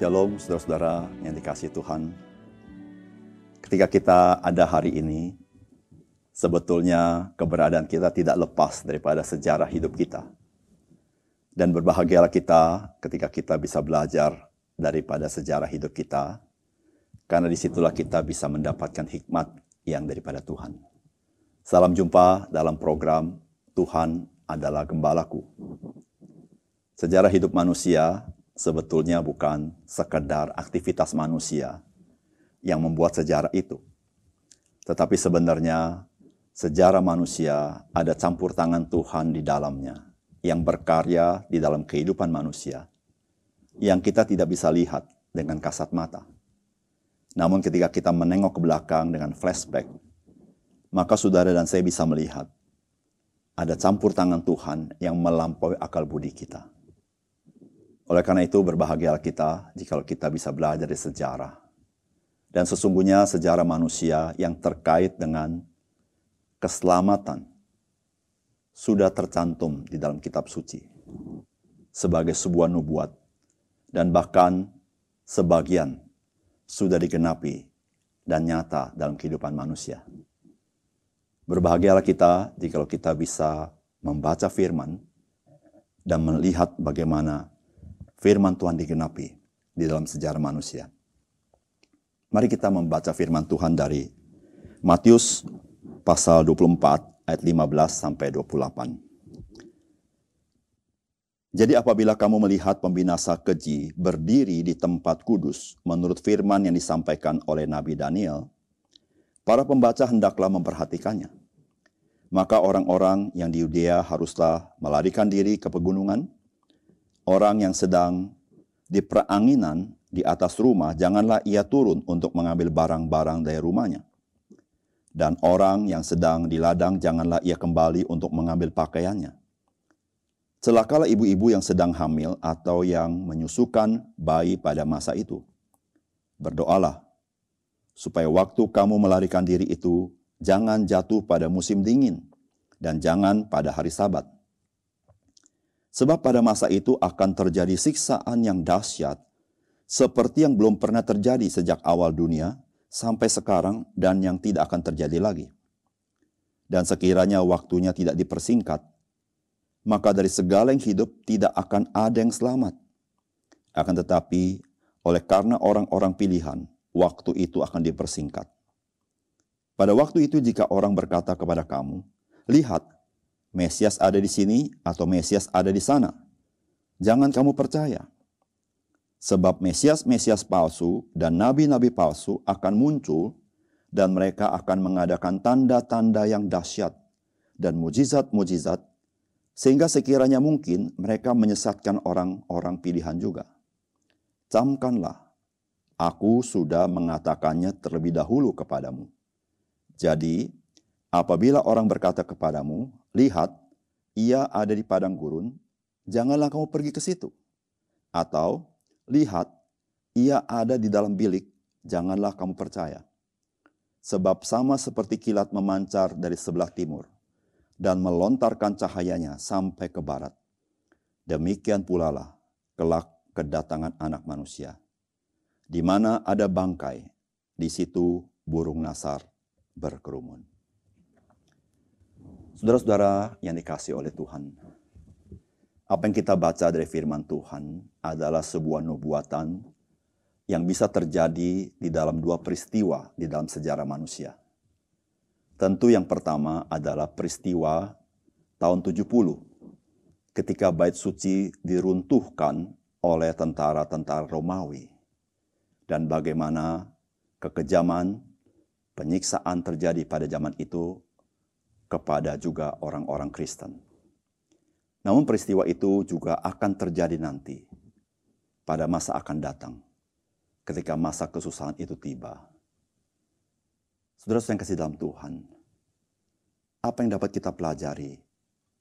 Shalom saudara-saudara yang dikasih Tuhan. Ketika kita ada hari ini, sebetulnya keberadaan kita tidak lepas daripada sejarah hidup kita. Dan berbahagialah kita ketika kita bisa belajar daripada sejarah hidup kita, karena di situlah kita bisa mendapatkan hikmat yang daripada Tuhan. Salam jumpa dalam program Tuhan adalah Gembalaku. Sejarah hidup manusia sebetulnya bukan sekedar aktivitas manusia yang membuat sejarah itu. Tetapi sebenarnya sejarah manusia ada campur tangan Tuhan di dalamnya yang berkarya di dalam kehidupan manusia yang kita tidak bisa lihat dengan kasat mata. Namun ketika kita menengok ke belakang dengan flashback, maka saudara dan saya bisa melihat ada campur tangan Tuhan yang melampaui akal budi kita. Oleh karena itu berbahagialah kita jika kita bisa belajar dari sejarah. Dan sesungguhnya sejarah manusia yang terkait dengan keselamatan sudah tercantum di dalam kitab suci sebagai sebuah nubuat dan bahkan sebagian sudah digenapi dan nyata dalam kehidupan manusia. Berbahagialah kita jika kita bisa membaca firman dan melihat bagaimana firman Tuhan digenapi di dalam sejarah manusia. Mari kita membaca firman Tuhan dari Matius pasal 24 ayat 15 sampai 28. Jadi apabila kamu melihat pembinasa keji berdiri di tempat kudus menurut firman yang disampaikan oleh Nabi Daniel, para pembaca hendaklah memperhatikannya. Maka orang-orang yang di Yudea haruslah melarikan diri ke pegunungan, orang yang sedang di peranginan di atas rumah, janganlah ia turun untuk mengambil barang-barang dari rumahnya. Dan orang yang sedang di ladang, janganlah ia kembali untuk mengambil pakaiannya. Celakalah ibu-ibu yang sedang hamil atau yang menyusukan bayi pada masa itu. Berdoalah, supaya waktu kamu melarikan diri itu, jangan jatuh pada musim dingin, dan jangan pada hari sabat Sebab pada masa itu akan terjadi siksaan yang dahsyat, seperti yang belum pernah terjadi sejak awal dunia sampai sekarang dan yang tidak akan terjadi lagi. Dan sekiranya waktunya tidak dipersingkat, maka dari segala yang hidup tidak akan ada yang selamat. Akan tetapi, oleh karena orang-orang pilihan, waktu itu akan dipersingkat. Pada waktu itu jika orang berkata kepada kamu, Lihat, Mesias ada di sini atau Mesias ada di sana. Jangan kamu percaya. Sebab Mesias-Mesias palsu dan nabi-nabi palsu akan muncul dan mereka akan mengadakan tanda-tanda yang dahsyat dan mujizat-mujizat sehingga sekiranya mungkin mereka menyesatkan orang-orang pilihan juga. Camkanlah, aku sudah mengatakannya terlebih dahulu kepadamu. Jadi, apabila orang berkata kepadamu, lihat, ia ada di padang gurun, janganlah kamu pergi ke situ. Atau, lihat, ia ada di dalam bilik, janganlah kamu percaya. Sebab sama seperti kilat memancar dari sebelah timur dan melontarkan cahayanya sampai ke barat. Demikian pula lah kelak kedatangan anak manusia. Di mana ada bangkai, di situ burung nasar berkerumun. Saudara-saudara yang dikasih oleh Tuhan, apa yang kita baca dari firman Tuhan adalah sebuah nubuatan yang bisa terjadi di dalam dua peristiwa di dalam sejarah manusia. Tentu yang pertama adalah peristiwa tahun 70 ketika bait suci diruntuhkan oleh tentara-tentara Romawi dan bagaimana kekejaman penyiksaan terjadi pada zaman itu kepada juga orang-orang Kristen. Namun peristiwa itu juga akan terjadi nanti pada masa akan datang ketika masa kesusahan itu tiba. Saudara yang kasih dalam Tuhan, apa yang dapat kita pelajari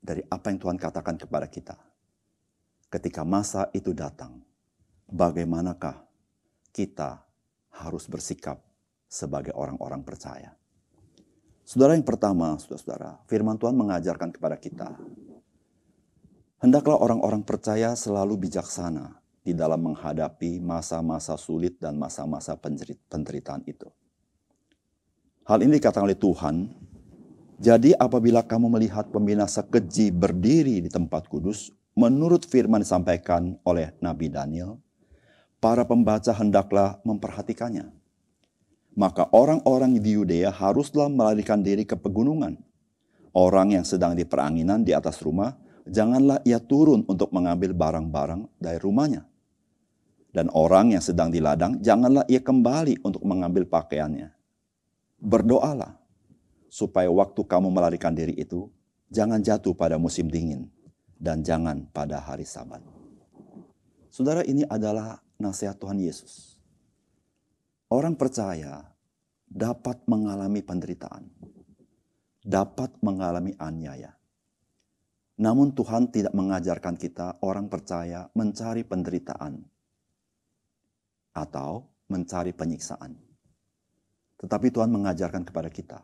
dari apa yang Tuhan katakan kepada kita? Ketika masa itu datang, bagaimanakah kita harus bersikap sebagai orang-orang percaya? Saudara yang pertama, saudara-saudara, firman Tuhan mengajarkan kepada kita. Hendaklah orang-orang percaya selalu bijaksana di dalam menghadapi masa-masa sulit dan masa-masa penderitaan itu. Hal ini dikatakan oleh Tuhan, jadi apabila kamu melihat pembinasa keji berdiri di tempat kudus, menurut firman disampaikan oleh Nabi Daniel, para pembaca hendaklah memperhatikannya. Maka orang-orang di Yudea haruslah melarikan diri ke pegunungan. Orang yang sedang di peranginan di atas rumah, janganlah ia turun untuk mengambil barang-barang dari rumahnya dan orang yang sedang di ladang, janganlah ia kembali untuk mengambil pakaiannya. Berdoalah, supaya waktu kamu melarikan diri itu, jangan jatuh pada musim dingin, dan jangan pada hari sabat. Saudara, ini adalah nasihat Tuhan Yesus. Orang percaya dapat mengalami penderitaan, dapat mengalami aniaya. Namun Tuhan tidak mengajarkan kita orang percaya mencari penderitaan atau mencari penyiksaan. Tetapi Tuhan mengajarkan kepada kita,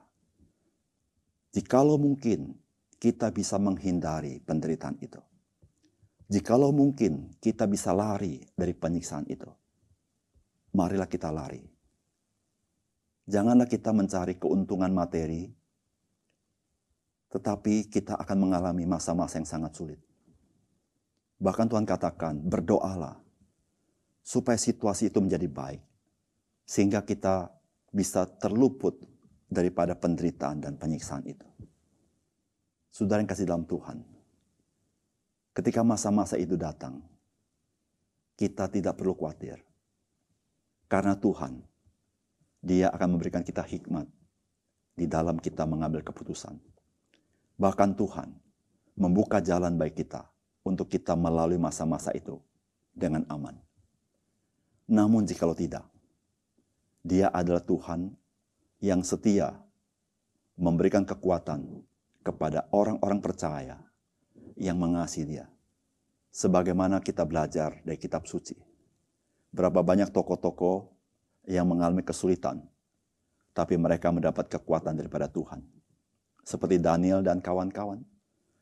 jikalau mungkin kita bisa menghindari penderitaan itu, jikalau mungkin kita bisa lari dari penyiksaan itu, marilah kita lari. Janganlah kita mencari keuntungan materi, tetapi kita akan mengalami masa-masa yang sangat sulit. Bahkan Tuhan katakan, berdoalah supaya situasi itu menjadi baik, sehingga kita bisa terluput daripada penderitaan dan penyiksaan itu. Saudara yang kasih dalam Tuhan, ketika masa-masa itu datang, kita tidak perlu khawatir. Karena Tuhan, dia akan memberikan kita hikmat di dalam kita mengambil keputusan. Bahkan Tuhan membuka jalan baik kita untuk kita melalui masa-masa itu dengan aman. Namun jikalau tidak, dia adalah Tuhan yang setia memberikan kekuatan kepada orang-orang percaya yang mengasihi dia. Sebagaimana kita belajar dari kitab suci. Berapa banyak tokoh-tokoh yang mengalami kesulitan, tapi mereka mendapat kekuatan daripada Tuhan. Seperti Daniel dan kawan-kawan,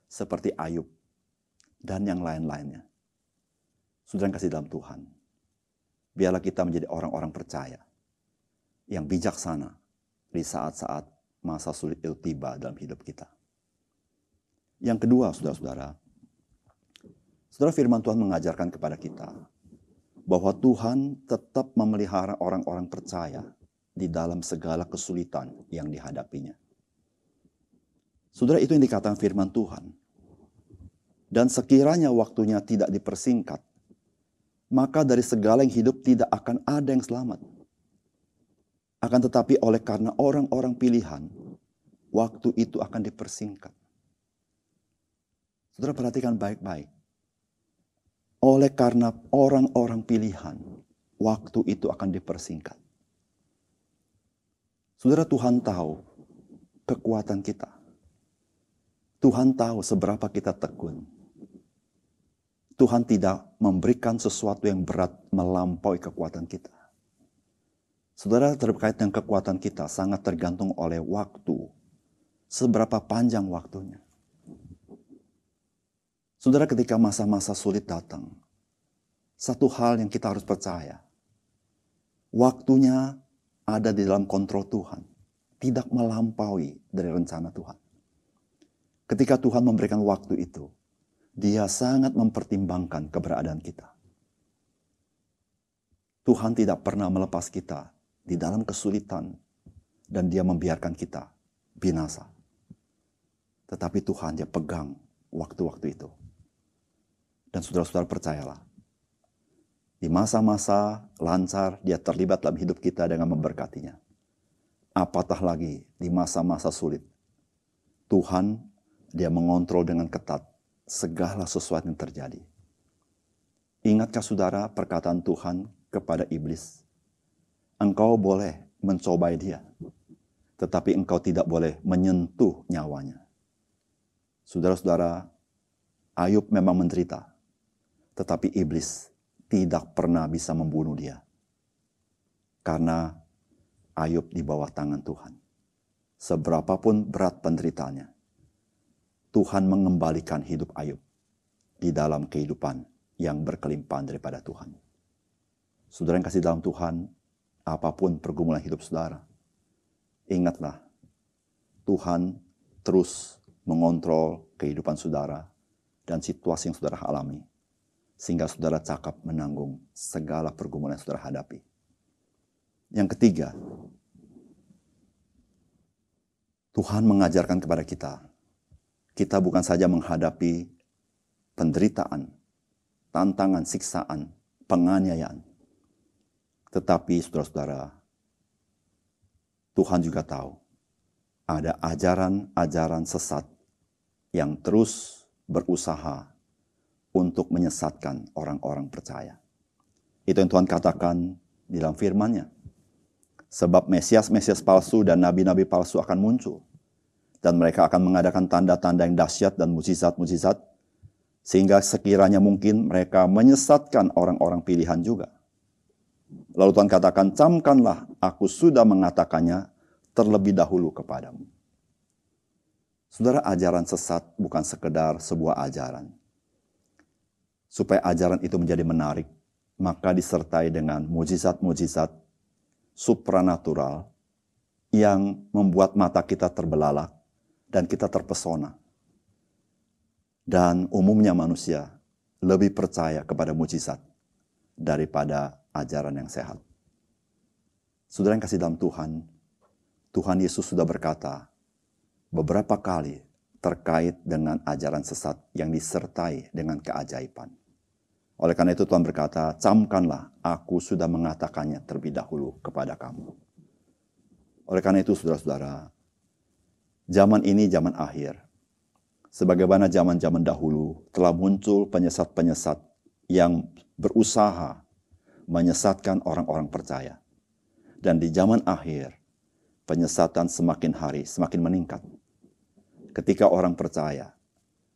seperti Ayub, dan yang lain-lainnya. Sudah kasih dalam Tuhan biarlah kita menjadi orang-orang percaya yang bijaksana di saat-saat masa sulit itu tiba dalam hidup kita. Yang kedua, saudara-saudara, saudara firman Tuhan mengajarkan kepada kita bahwa Tuhan tetap memelihara orang-orang percaya di dalam segala kesulitan yang dihadapinya. Saudara, itu yang dikatakan firman Tuhan. Dan sekiranya waktunya tidak dipersingkat, maka dari segala yang hidup tidak akan ada yang selamat. Akan tetapi oleh karena orang-orang pilihan, waktu itu akan dipersingkat. Saudara perhatikan baik-baik. Oleh karena orang-orang pilihan, waktu itu akan dipersingkat. Saudara Tuhan tahu kekuatan kita. Tuhan tahu seberapa kita tekun. Tuhan tidak memberikan sesuatu yang berat melampaui kekuatan kita. Saudara terkait dengan kekuatan kita sangat tergantung oleh waktu. Seberapa panjang waktunya. Saudara ketika masa-masa sulit datang, satu hal yang kita harus percaya. Waktunya ada di dalam kontrol Tuhan. Tidak melampaui dari rencana Tuhan. Ketika Tuhan memberikan waktu itu, dia sangat mempertimbangkan keberadaan kita. Tuhan tidak pernah melepas kita di dalam kesulitan dan dia membiarkan kita binasa. Tetapi Tuhan dia pegang waktu-waktu itu. Dan saudara-saudara percayalah, di masa-masa lancar dia terlibat dalam hidup kita dengan memberkatinya. Apatah lagi di masa-masa sulit. Tuhan dia mengontrol dengan ketat segala sesuatu yang terjadi. Ingatkah saudara perkataan Tuhan kepada iblis? Engkau boleh mencobai dia, tetapi engkau tidak boleh menyentuh nyawanya. Saudara-saudara, Ayub memang menderita, tetapi iblis tidak pernah bisa membunuh dia. Karena Ayub di bawah tangan Tuhan. Seberapapun berat penderitaannya, Tuhan mengembalikan hidup Ayub di dalam kehidupan yang berkelimpahan daripada Tuhan. Saudara yang kasih dalam Tuhan, apa pun pergumulan hidup saudara, ingatlah Tuhan terus mengontrol kehidupan saudara dan situasi yang saudara alami. Sehingga saudara cakap menanggung segala pergumulan yang saudara hadapi. Yang ketiga, Tuhan mengajarkan kepada kita, kita bukan saja menghadapi penderitaan, tantangan, siksaan, penganiayaan. Tetapi saudara-saudara, Tuhan juga tahu ada ajaran-ajaran sesat yang terus berusaha untuk menyesatkan orang-orang percaya. Itu yang Tuhan katakan di dalam firman-Nya. Sebab Mesias-Mesias palsu dan nabi-nabi palsu akan muncul. Dan mereka akan mengadakan tanda-tanda yang dahsyat dan mujizat-mujizat. Sehingga sekiranya mungkin mereka menyesatkan orang-orang pilihan juga. Lalu Tuhan katakan, camkanlah aku sudah mengatakannya terlebih dahulu kepadamu. Saudara, ajaran sesat bukan sekedar sebuah ajaran. Supaya ajaran itu menjadi menarik, maka disertai dengan mujizat-mujizat supranatural yang membuat mata kita terbelalak dan kita terpesona. Dan umumnya manusia lebih percaya kepada mujizat daripada ajaran yang sehat. Saudara yang kasih dalam Tuhan, Tuhan Yesus sudah berkata beberapa kali terkait dengan ajaran sesat yang disertai dengan keajaiban. Oleh karena itu Tuhan berkata, camkanlah aku sudah mengatakannya terlebih dahulu kepada kamu. Oleh karena itu saudara-saudara, zaman ini zaman akhir. Sebagaimana zaman-zaman dahulu telah muncul penyesat-penyesat yang berusaha menyesatkan orang-orang percaya. Dan di zaman akhir, penyesatan semakin hari semakin meningkat. Ketika orang percaya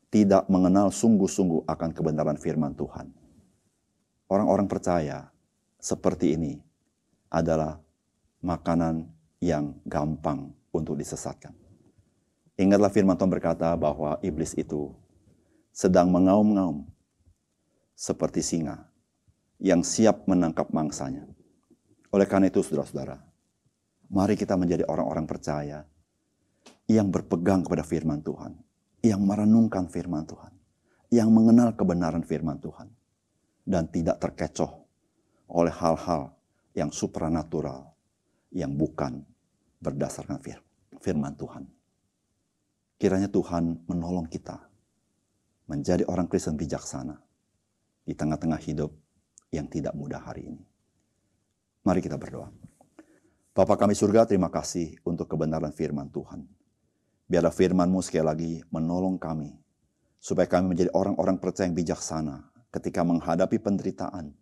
tidak mengenal sungguh-sungguh akan kebenaran firman Tuhan. Orang-orang percaya seperti ini adalah makanan yang gampang untuk disesatkan. Ingatlah firman Tuhan berkata bahwa iblis itu sedang mengaum-ngaum seperti singa yang siap menangkap mangsanya. Oleh karena itu, saudara-saudara, Mari kita menjadi orang-orang percaya yang berpegang kepada firman Tuhan, yang merenungkan firman Tuhan, yang mengenal kebenaran firman Tuhan, dan tidak terkecoh oleh hal-hal yang supranatural yang bukan berdasarkan firman Tuhan. Kiranya Tuhan menolong kita menjadi orang Kristen bijaksana di tengah-tengah hidup yang tidak mudah hari ini. Mari kita berdoa. Bapa kami surga, terima kasih untuk kebenaran firman Tuhan. Biarlah firman-Mu sekali lagi menolong kami, supaya kami menjadi orang-orang percaya yang bijaksana ketika menghadapi penderitaan.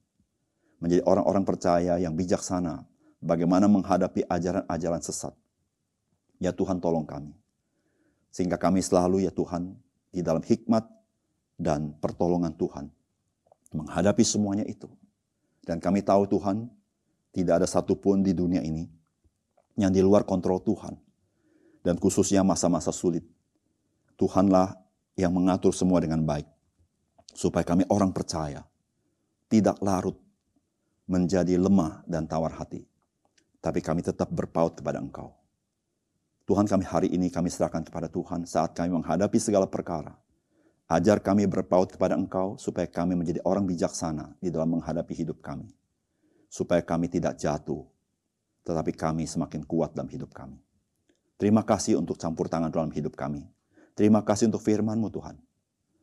Menjadi orang-orang percaya yang bijaksana bagaimana menghadapi ajaran-ajaran sesat. Ya Tuhan tolong kami. Sehingga kami selalu ya Tuhan di dalam hikmat dan pertolongan Tuhan. Menghadapi semuanya itu. Dan kami tahu Tuhan tidak ada satupun di dunia ini yang di luar kontrol Tuhan. Dan khususnya masa-masa sulit. Tuhanlah yang mengatur semua dengan baik. Supaya kami orang percaya. Tidak larut menjadi lemah dan tawar hati. Tapi kami tetap berpaut kepada Engkau. Tuhan kami hari ini kami serahkan kepada Tuhan saat kami menghadapi segala perkara. Ajar kami berpaut kepada Engkau supaya kami menjadi orang bijaksana di dalam menghadapi hidup kami. Supaya kami tidak jatuh tetapi kami semakin kuat dalam hidup kami. Terima kasih untuk campur tangan dalam hidup kami. Terima kasih untuk firman-Mu Tuhan.